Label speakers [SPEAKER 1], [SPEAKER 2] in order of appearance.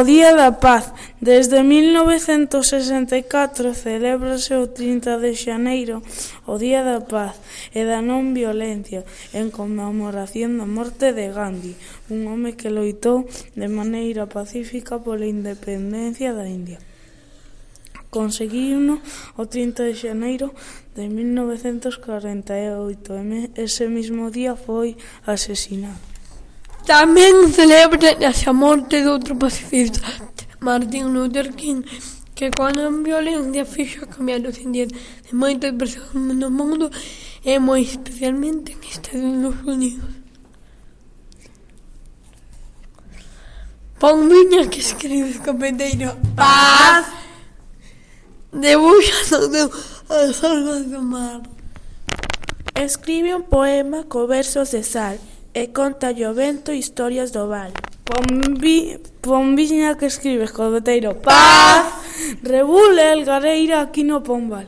[SPEAKER 1] O Día da Paz desde 1964 celébrase o 30 de xaneiro o Día da Paz e da non violencia en conmemoración da morte de Gandhi, un home que loitou de maneira pacífica pola independencia da India. Conseguiuno o 30 de xaneiro de 1948 e ese mismo día foi asesinado.
[SPEAKER 2] Tamén celebra a morte doutro pacifista, Martin Luther King, que coa non violencia fixo cambiar os indígenas de moitas persoas no mundo e moi especialmente en Estados Unidos. Pon viña que escribes copeteiro Paz. Debuxa no teu as almas do mar
[SPEAKER 3] Escribe un poema co versos de sal e conta o vento historias do val.
[SPEAKER 1] Pombi, pombiña que escribes co goteiro Paz, rebule el gareira aquí no Pombal.